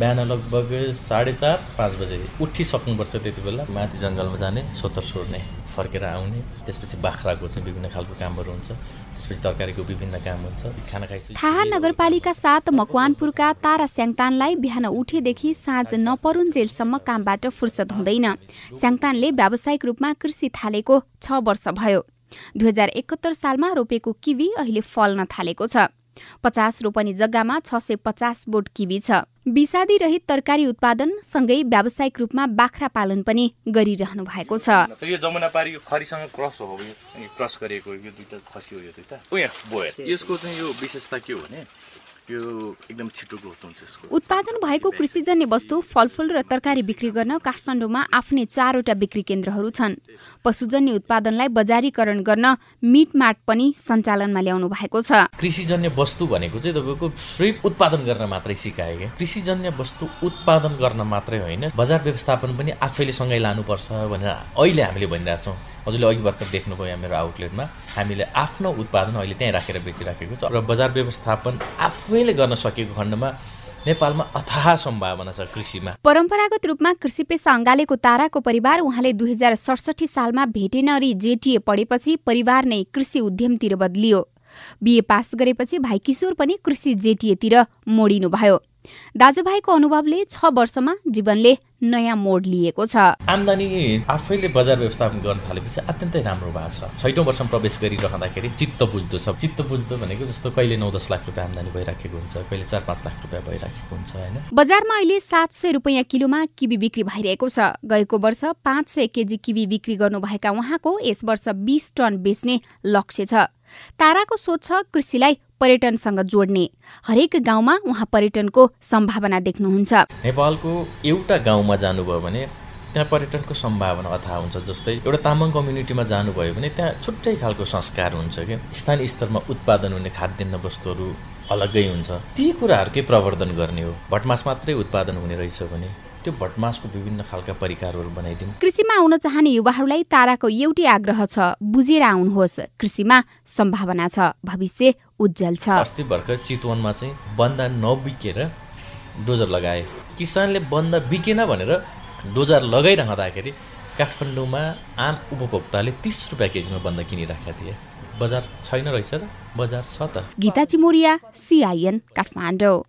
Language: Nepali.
बिहान लगभग साढे चार पाँच बजे उठिसक्नुपर्छ त्यति बेला। माथि जङ्गलमा जाने सोतर सोर्ने फर्केर आउने त्यसपछि बाख्राको चाहिँ विभिन्न खालको कामहरू हुन्छ। त्यसपछि तरकारीको विभिन्न काम हुन्छ। खाना खाइसक्यो थाहा नगरपालिका सात मकवानपुरका तारा स्याङतानलाई बिहान उठेदेखि साँझ नपरुन्जेलसम्म कामबाट फुर्सद हुँदैन। स्याङतानले व्यावसायिक रूपमा कृषि थालेको छ वर्ष भयो। दुई हजार एकहत्तर सालमा रोपेको किवी अहिले फल्न थालेको छ। पचास रोपनी जग्गामा छ सय पचास बोट किवी छ। विषादी रहित तरकारी उत्पादन सँगै व्यावसायिक रूपमा बाख्रा पालन पनि गरिरहनु भएको छ। यो जमुनापारी यो खरीसँग क्रस हो यो क्रस गरेको यो दुइटा खसी हो यो भयो यसको चाहिँ यो विशेषता के हो भने यो एकदम छिटो ग्रोथ हुन्छ यसको। उत्पादन भएको कृषिजन्य वस्तु फलफुल र तरकारी बिक्री गर्न काठमाडौँमा आफ्नै चारवटा बिक्री केन्द्रहरू छन्। पशुजन्य उत्पादनलाई बजारीकरण गर्न मिटमाट पनि सञ्चालनमा ल्याउनु भएको छ। कृषिजन्य वस्तु भनेको चाहिँ तपाईँको सिर्फ उत्पादन गर्न मात्रै सिकायो क्या। कृषिजन्य वस्तु उत्पादन गर्न मात्रै होइन बजार व्यवस्थापन पनि आफैले सँगै लानुपर्छ भनेर अहिले हामीले भनिरहेको छौँ हजुरले अघि भर्खर देख्नुभयो यहाँ मेरो आउटलेटमा हामीले आफ्नो उत्पादन अहिले त्यहीँ राखेर बेचिराखेको छ। र बजार व्यवस्थापन आफैले गर्न सकेको खण्डमा नेपालमा अथाह सम्भावना छ कृषिमा। परम्परागत रूपमा कृषि पेसा अङ्गालेको ताराको परिवार उहाँले दुई हजार सडसठी सालमा भेटेनरी जेटिए पढेपछि परिवार नै कृषि उद्यमतिर बदलियो। बिए पास गरेपछि भाइ किशोर पनि कृषि जेटिएतिर मोडिनुभयो। दाजुभाइको अनुभवले छ वर्षमा जीवनले नयाँ मोड लिएको छ। आम्दानी आफैले बजार व्यवस्थापन गर्न थालेपछि अत्यन्तै राम्रो भएको छ। छैटौँ वर्षमा प्रवेश गरिरहँदाखेरि चित्त बुझ्दो छ। चित्त बुझ्दो भनेको जस्तो कहिले नौ दस लाख रुपियाँ आम्दानी भइराखेको हुन्छ कहिले चार पाँच लाख रुपियाँ भइराखेको हुन्छ होइन? बजारमा अहिले सात सय रुपियाँ किलोमा किवी बिक्री भइरहेको छ। गएको वर्ष पाँच सय केजी किवी बिक्री गर्नुभएका उहाँको यस वर्ष बिस टन बेच्ने लक्ष्य छ। ताराको सोच छ कृषिलाई पर्यटनसँग जोड्ने। हरेक गाउँमा उहाँ पर्यटनको सम्भावना देख्नुहुन्छ। नेपालको एउटा गाउँमा जानुभयो भने त्यहाँ पर्यटनको सम्भावना अथाह हुन्छ जस्तै एउटा तामाङ कम्युनिटीमा जानुभयो भने त्यहाँ छुट्टै खालको संस्कार हुन्छ क्या स्थानीय स्तरमा उत्पादन हुने खाद्यान्न वस्तुहरू अलग्गै हुन्छ। ती कुराहरूकै प्रवर्धन गर्ने हो। भटमास मात्रै उत्पादन हुने रहेछ भने। त्यो भटमासको विभिन्न खालका परिकारहरू बनाइदिउँ। कृषिमा आउन चाहने युवाहरूलाई ताराको एउटै आग्रह छ बुझेर आउनुहोस्। कृषिमा सम्भावना छ भविष्य उज्जवल छ। अस्ति भर्खर चितवनमा चाहिँ बन्दा नबिकेर डोजर लगाए। किसानले बन्दा बिकेन भनेर डोजर लगाइरहँदाखेरि काठमाडौँमा आम उपभोक्ताले तिस रुपियाँ केजीमा बन्दा किनिराखेका थिए। बजार छैन रहेछ र बजार छ त। गीता चिमोरिया सिआइएन काठमाडौँ।